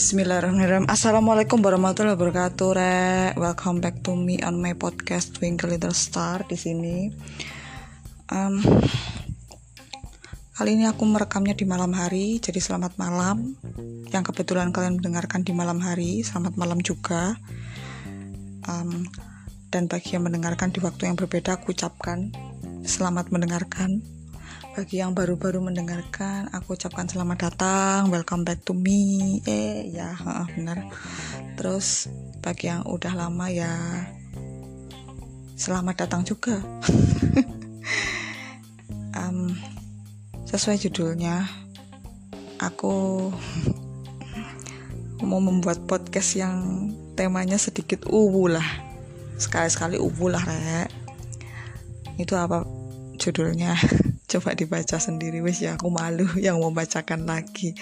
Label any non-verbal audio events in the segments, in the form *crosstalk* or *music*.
Bismillahirrahmanirrahim Assalamualaikum warahmatullahi wabarakatuh Re. Welcome back to me on my podcast Twinkle Little Star di sini. Um, kali ini aku merekamnya di malam hari, jadi selamat malam. Yang kebetulan kalian mendengarkan di malam hari, selamat malam juga. Um, dan bagi yang mendengarkan di waktu yang berbeda, aku ucapkan selamat mendengarkan bagi yang baru-baru mendengarkan aku ucapkan selamat datang. Welcome back to me. Eh ya benar. Terus bagi yang udah lama ya selamat datang juga. *laughs* Um, sesuai judulnya aku mau membuat podcast yang temanya sedikit uwu lah. Sekali-sekali uwu lah rek. Itu apa judulnya *laughs* coba dibaca sendiri wis ya aku malu *laughs* yang mau bacakan lagi.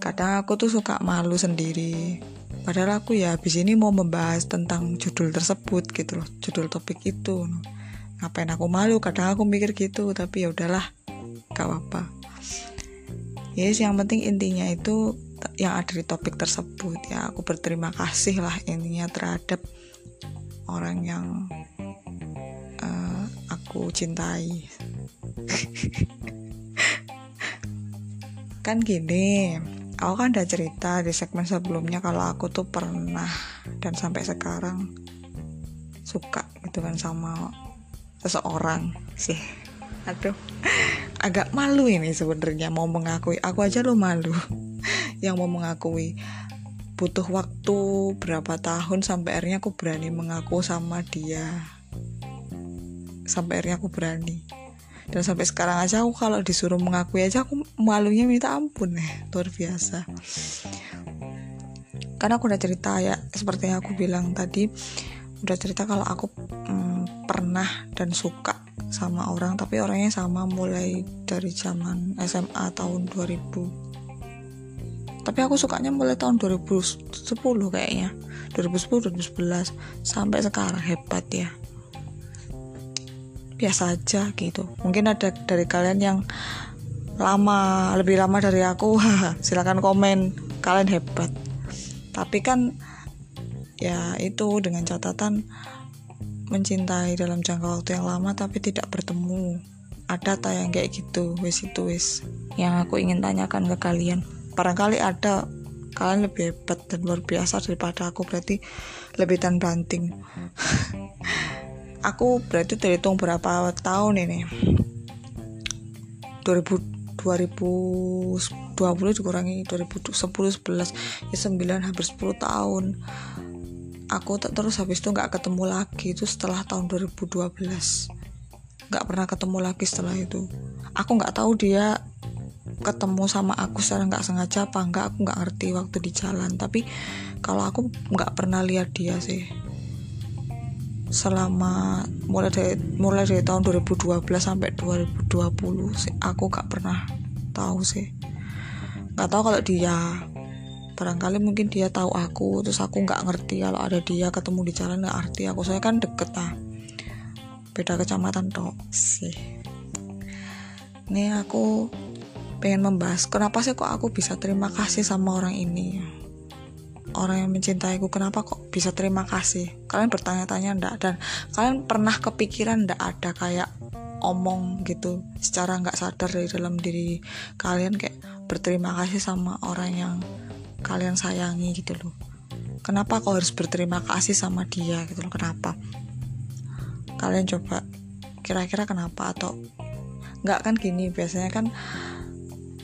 Kadang aku tuh suka malu sendiri. Padahal aku ya habis ini mau membahas tentang judul tersebut gitu loh judul topik itu. Ngapain aku malu? Kadang aku mikir gitu tapi ya udahlah gak apa-apa. Yes yang penting intinya itu yang ada di topik tersebut. Ya aku berterima kasih lah intinya terhadap orang yang uh, aku cintai kan gini aku kan udah cerita di segmen sebelumnya kalau aku tuh pernah dan sampai sekarang suka gitu kan sama seseorang sih. Aduh agak malu ini sebenarnya mau mengakui. Aku aja lo malu *laughs* yang mau mengakui. Butuh waktu berapa tahun sampai akhirnya aku berani mengaku sama dia. Sampai akhirnya aku berani dan sampai sekarang aja aku kalau disuruh mengakui aja aku malunya minta ampun nih luar biasa. Karena aku udah cerita ya seperti yang aku bilang tadi udah cerita kalau aku hmm, pernah dan suka sama orang tapi orangnya sama mulai dari zaman SMA tahun 2000 tapi aku sukanya mulai tahun 2010 kayaknya. 2010 2011 sampai sekarang hebat ya biasa aja gitu. Mungkin ada dari kalian yang lama lebih lama dari aku *laughs* silahkan komen. Kalian hebat. Tapi kan ya itu dengan catatan mencintai dalam jangka waktu yang lama tapi tidak bertemu. Ada tayang kayak gitu wis itu wis. Yang aku ingin tanyakan ke kalian. Barangkali ada. Kalian lebih hebat dan luar biasa daripada aku. Berarti lebih dan banting *laughs* aku berarti terhitung berapa tahun ini? 2000 2020 dikurangi 2010 11 ya 9 hampir 10 tahun. Aku terus habis itu nggak ketemu lagi itu setelah tahun 2012 nggak pernah ketemu lagi setelah itu. Aku nggak tahu dia ketemu sama aku secara nggak sengaja apa enggak aku nggak ngerti waktu di jalan. Tapi kalau aku nggak pernah lihat dia sih selama mulai dari mulai dari tahun 2012 sampai 2020 sih aku gak pernah tahu sih. Nggak tahu kalau dia barangkali mungkin dia tahu aku terus aku nggak ngerti kalau ada dia ketemu di jalan nggak arti aku. Saya kan deket ah beda kecamatan toh sih. Ini aku pengen membahas kenapa sih kok aku bisa terima kasih sama orang ini? Orang yang mencintaiku kenapa kok bisa terima kasih. Kalian bertanya-tanya ndak dan kalian pernah kepikiran ndak ada kayak omong gitu secara nggak sadar dari dalam diri kalian kayak berterima kasih sama orang yang kalian sayangi gitu loh. Kenapa kau harus berterima kasih sama dia gitu loh? Kenapa? Kalian coba kira-kira kenapa? Atau nggak kan gini biasanya kan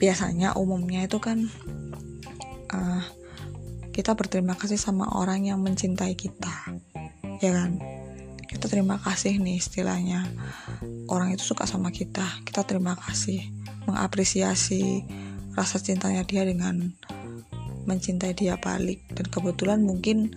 biasanya umumnya itu kan uh, kita berterima kasih sama orang yang mencintai kita ya kan? Kita terima kasih nih istilahnya. Orang itu suka sama kita kita terima kasih mengapresiasi rasa cintanya dia dengan mencintai dia balik. Dan kebetulan mungkin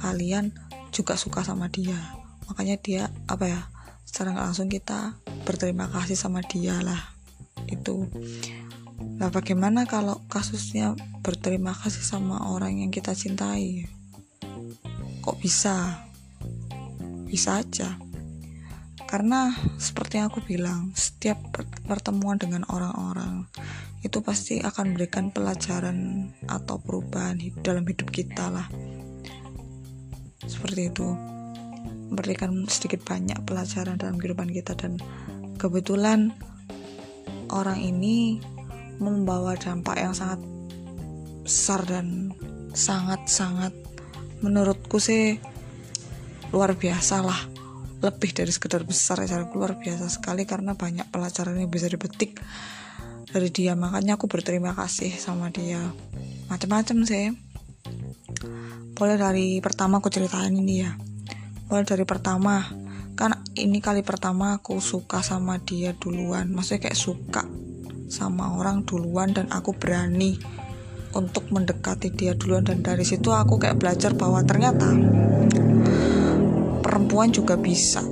kalian juga suka sama dia. Makanya dia apa ya secara langsung kita berterima kasih sama dia lah. Itu Nah, bagaimana kalau kasusnya berterima kasih sama orang yang kita cintai? Kok bisa? Bisa aja. karena seperti yang aku bilang setiap pertemuan dengan orang-orang itu pasti akan memberikan pelajaran atau perubahan dalam hidup kita lah seperti itu memberikan sedikit banyak pelajaran dalam kehidupan kita dan kebetulan orang ini membawa dampak yang sangat besar dan sangat-sangat menurutku sih luar biasa lah. Lebih dari sekedar besar ya luar biasa sekali karena banyak pelajaran yang bisa dipetik dari dia. Makanya aku berterima kasih sama dia. Macam-macam sih. Mulai dari pertama aku ceritain ini ya. Mulai dari pertama. Kan ini kali pertama aku suka sama dia duluan. Maksudnya kayak suka sama orang duluan dan aku berani untuk mendekati dia duluan. Dan dari situ aku kayak belajar bahwa ternyata perempuan juga bisa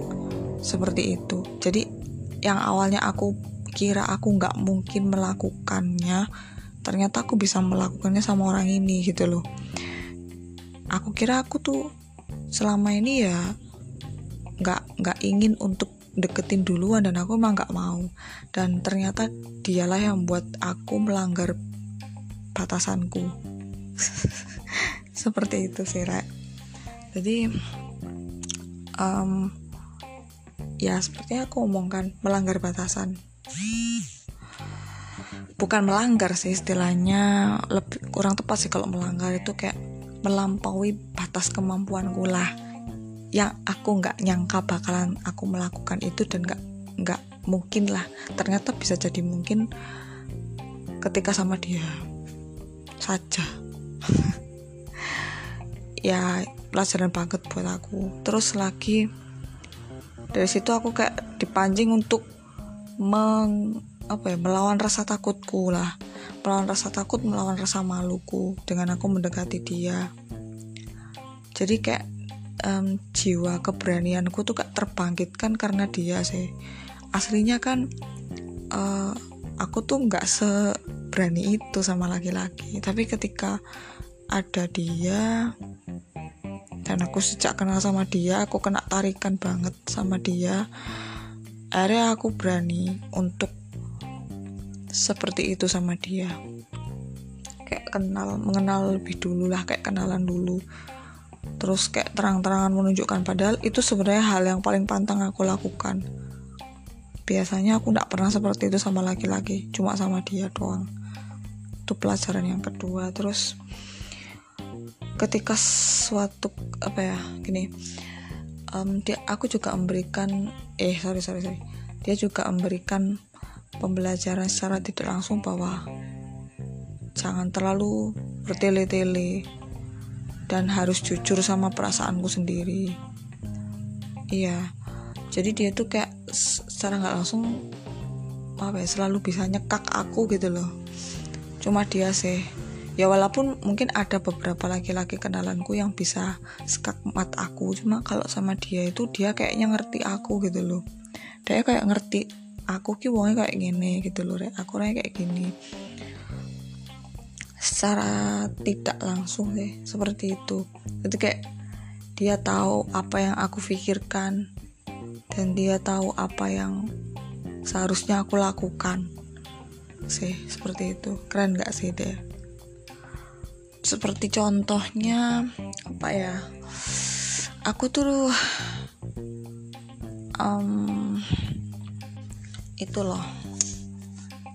seperti itu. Jadi yang awalnya aku kira aku nggak mungkin melakukannya ternyata aku bisa melakukannya sama orang ini gitu loh. Aku kira aku tuh selama ini ya nggak nggak ingin untuk deketin duluan dan aku emang nggak mau. Dan ternyata dialah yang buat aku melanggar batasanku. *laughs* Seperti itu sih jadi um, ya seperti aku omongkan melanggar batasan. Bukan melanggar sih istilahnya lebih kurang tepat sih kalau melanggar itu kayak melampaui batas kemampuanku lah yang aku nggak nyangka bakalan aku melakukan itu dan nggak nggak mungkin lah. Ternyata bisa jadi mungkin ketika sama dia saja. *laughs* Ya pelajaran banget buat aku. Terus lagi dari situ aku kayak dipancing untuk meng apa ya melawan rasa takutku lah. Melawan rasa takut melawan rasa maluku dengan aku mendekati dia. Jadi kayak um, jiwa keberanianku tuh kayak terbangkitkan karena dia sih. Aslinya kan uh, aku tuh nggak seberani itu sama laki-laki. Tapi ketika ada dia dan aku sejak kenal sama dia aku kena tarikan banget sama dia. Akhirnya aku berani untuk seperti itu sama dia. Kayak kenal mengenal lebih dulu lah kayak kenalan dulu terus kayak terang-terangan menunjukkan. Padahal itu sebenarnya hal yang paling pantang aku lakukan. Biasanya aku tidak pernah seperti itu sama laki-laki cuma sama dia doang. Itu pelajaran yang kedua. Terus ketika suatu apa ya gini um, dia aku juga memberikan eh sorry sorry sorry. Dia juga memberikan pembelajaran secara tidak langsung bahwa jangan terlalu bertele-tele dan harus jujur sama perasaanku sendiri. Iya. Jadi dia tuh kayak secara nggak langsung apa ya selalu bisa nyekak aku gitu loh. Cuma dia sih. Ya walaupun mungkin ada beberapa laki-laki kenalanku yang bisa sekak mat aku cuma kalau sama dia itu dia kayaknya ngerti aku gitu loh. Dia kayak ngerti aku ki wongnya kayak gini gitu loh aku kayak gini secara tidak langsung sih seperti itu. Itu kayak dia tahu apa yang aku pikirkan dan dia tahu apa yang seharusnya aku lakukan sih seperti itu. Keren gak sih dia? Seperti contohnya apa ya? Aku tuh um, itu loh.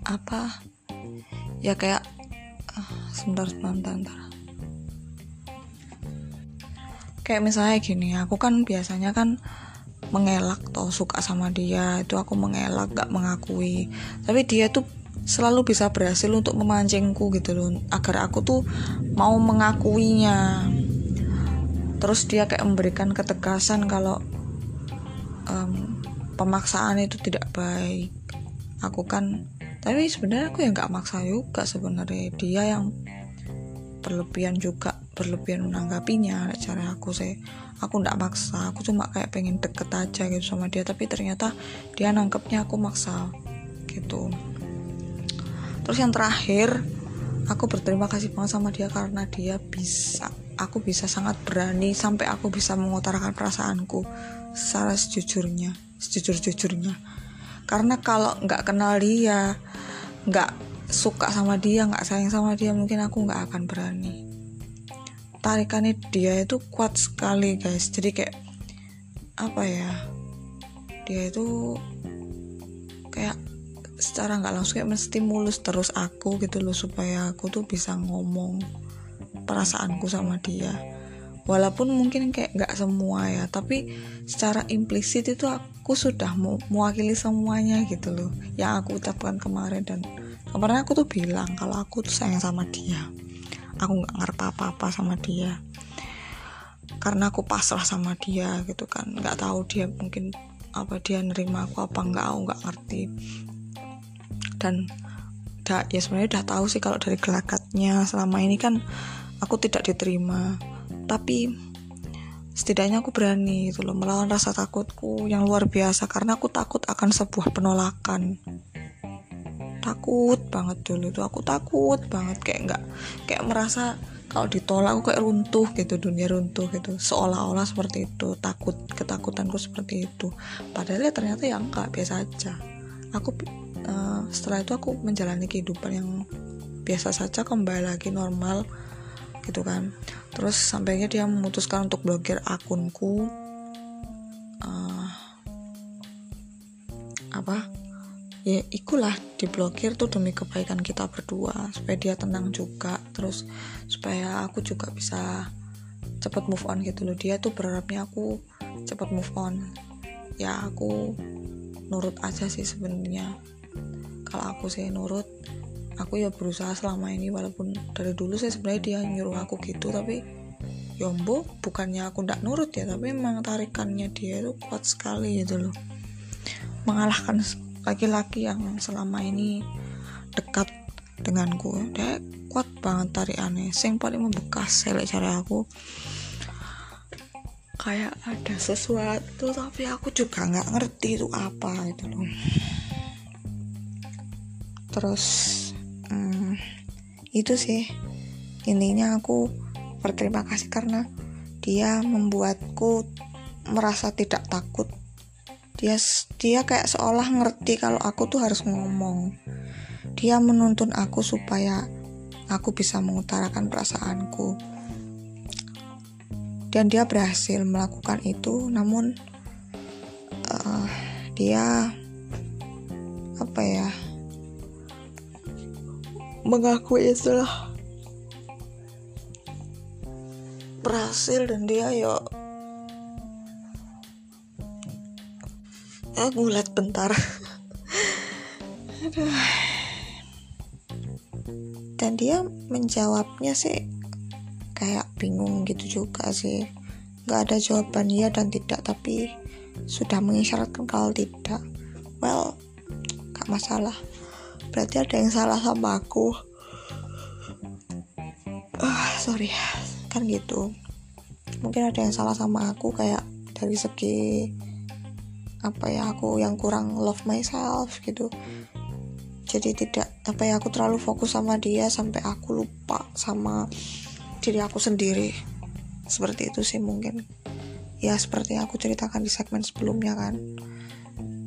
Apa? Ya kayak sebentar sebentar, sebentar kayak misalnya gini aku kan biasanya kan mengelak atau suka sama dia. Itu aku mengelak gak mengakui. Tapi dia tuh selalu bisa berhasil untuk memancingku gitu loh. Agar aku tuh mau mengakuinya. Terus dia kayak memberikan ketegasan kalau um, pemaksaan itu tidak baik. Aku kan tapi sebenarnya aku yang nggak maksa juga sebenarnya. Dia yang berlebihan juga berlebihan menanggapinya. Cara aku sih aku nggak maksa. Aku cuma kayak pengen deket aja gitu sama dia tapi ternyata dia nangkepnya aku maksa gitu. Terus yang terakhir aku berterima kasih banget sama dia karena dia bisa aku bisa sangat berani sampai aku bisa mengutarakan perasaanku secara sejujurnya sejujur-jujurnya. Karena kalau nggak kenal dia nggak suka sama dia nggak sayang sama dia mungkin aku nggak akan berani. Tarikannya dia itu kuat sekali guys. Jadi kayak apa ya dia itu kayak secara nggak langsung kayak menstimulus terus aku gitu loh supaya aku tuh bisa ngomong perasaanku sama dia. Walaupun mungkin kayak nggak semua ya tapi secara implisit itu aku sudah mewakili semuanya gitu loh yang aku ucapkan kemarin dan kemarin aku tuh bilang kalau aku tuh sayang sama dia. Aku nggak ngerti apa-apa sama dia. Karena aku pasrah sama dia gitu kan. Nggak tahu dia mungkin apa dia nerima aku apa nggak aku nggak ngerti. Dan da, ya sebenarnya udah tahu sih kalau dari gelagatnya selama ini kan aku tidak diterima. Tapi setidaknya aku berani itu loh melawan rasa takutku yang luar biasa karena aku takut akan sebuah penolakan takut banget dulu itu. Aku takut banget kayak nggak kayak merasa kalau ditolak aku kayak runtuh gitu dunia runtuh gitu. Seolah-olah seperti itu takut ketakutanku seperti itu. Padahal ya ternyata ya enggak biasa aja. Aku uh, setelah itu aku menjalani kehidupan yang biasa saja kembali lagi normal gitu kan. Terus sampainya dia memutuskan untuk blokir akunku ya ikulah diblokir tuh demi kebaikan kita berdua supaya dia tenang juga terus supaya aku juga bisa cepat move on gitu loh. Dia tuh berharapnya aku cepat move on. Ya aku nurut aja sih sebenarnya. Kalau aku sih nurut aku ya berusaha selama ini walaupun dari dulu saya sebenarnya dia nyuruh aku gitu tapi Yombo ya bukannya aku ndak nurut ya tapi memang tarikannya dia itu kuat sekali gitu loh. Mengalahkan laki-laki yang selama ini dekat denganku. Dia kuat banget tarikannya. Sing paling membekas saya cari aku. Kayak ada sesuatu tapi aku juga nggak ngerti itu apa itu loh. Terus itu sih. Intinya aku berterima kasih karena dia membuatku merasa tidak takut dia dia kayak seolah ngerti kalau aku tuh harus ngomong. Dia menuntun aku supaya aku bisa mengutarakan perasaanku. Dan dia berhasil melakukan itu namun uh, dia apa ya mengakui itulah berhasil dan dia yo aku lihat bentar. Dan dia menjawabnya sih kayak bingung gitu juga sih. Nggak ada jawaban ya dan tidak tapi sudah mengisyaratkan kalau tidak. Well gak masalah. Berarti ada yang salah sama aku. Uh, sorry. Kan gitu. Mungkin ada yang salah sama aku kayak dari segi apa ya aku yang kurang love myself gitu. Jadi tidak apa ya aku terlalu fokus sama dia sampai aku lupa sama diri aku sendiri. Seperti itu sih mungkin. Ya seperti yang aku ceritakan di segmen sebelumnya kan.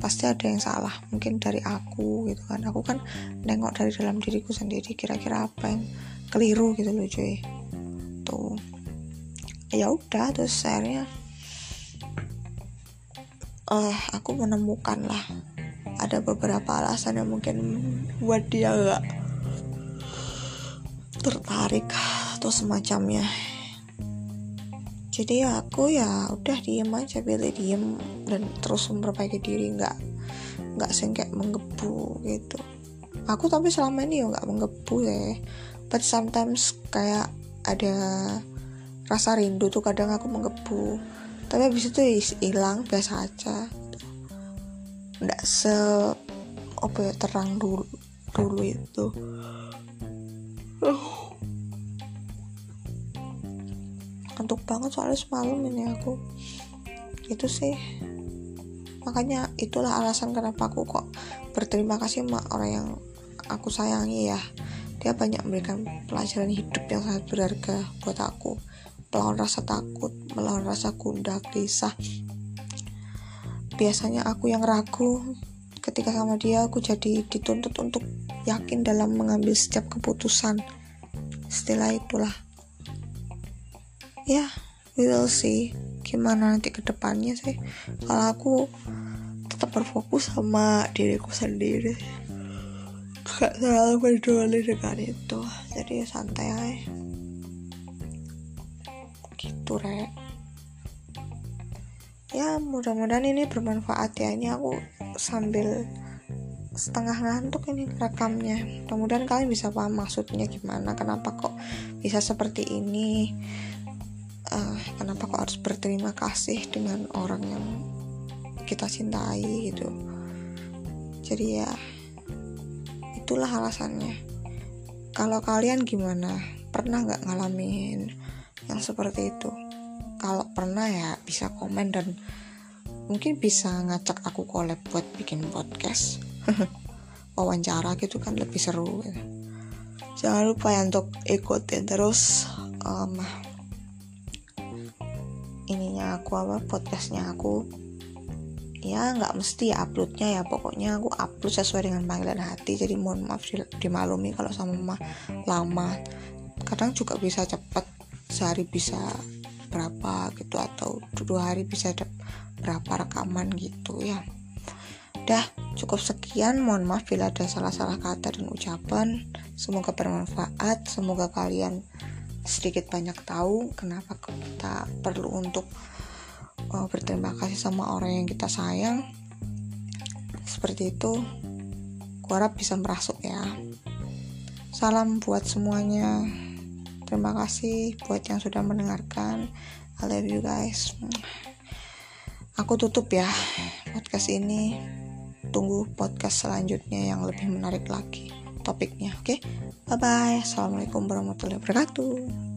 Pasti ada yang salah mungkin dari aku gitu kan. Aku kan nengok dari dalam diriku sendiri kira-kira apa yang keliru gitu loh cuy. Tuh. Ya udah terus akhirnya uh, aku menemukan lah ada beberapa alasan yang mungkin buat dia gak tertarik atau semacamnya. Jadi ya aku ya udah diem aja pilih diem dan terus memperbaiki diri nggak nggak kayak menggebu gitu. Aku tapi selama ini ya nggak menggebu ya. But sometimes kayak ada rasa rindu tuh kadang aku menggebu tapi habis itu hilang biasa aja. Nggak se apa ya terang dulu dulu itu. Ngantuk banget soalnya semalam ini aku. Itu sih. Makanya itulah alasan kenapa aku kok berterima kasih sama orang yang aku sayangi ya. Dia banyak memberikan pelajaran hidup yang sangat berharga buat aku melawan rasa takut melawan rasa gundah gelisah. Biasanya aku yang ragu. Ketika sama dia aku jadi dituntut untuk yakin dalam mengambil setiap keputusan. Setelah itulah ya we will see gimana nanti ke depannya sih. Kalau aku tetap berfokus sama diriku sendiri. Gak terlalu peduli dengan itu. Jadi santai aja gitu rek ya mudah-mudahan ini bermanfaat ya. Ini aku sambil setengah ngantuk ini rekamnya. Mudah-mudahan kalian bisa paham maksudnya gimana kenapa kok bisa seperti ini. Uh, kenapa kok harus berterima kasih dengan orang yang kita cintai gitu. Jadi ya itulah alasannya. Kalau kalian gimana? Pernah nggak ngalamin yang seperti itu. Kalau pernah ya bisa komen dan mungkin bisa ngajak aku collab buat bikin podcast. *laughs* Wawancara gitu kan lebih seru gitu. jangan lupa ya untuk ikutin terus um, ininya aku apa podcastnya aku. Ya nggak mesti ya uploadnya ya pokoknya aku upload sesuai dengan panggilan hati jadi mohon maaf dimaklumi kalau sama lama. Kadang juga bisa cepet sehari bisa berapa gitu atau dua hari bisa ada berapa rekaman gitu ya. Udah cukup sekian. Mohon maaf bila ada salah-salah kata dan ucapan. Semoga bermanfaat. Semoga kalian sedikit banyak tahu kenapa kita perlu untuk uh, berterima kasih sama orang yang kita sayang. Seperti itu. Gua harap bisa merasuk ya. Salam buat semuanya Terima kasih buat yang sudah mendengarkan. I love you guys. Aku tutup ya podcast ini. Tunggu podcast selanjutnya yang lebih menarik lagi topiknya. Oke, okay? bye bye. Assalamualaikum warahmatullahi wabarakatuh.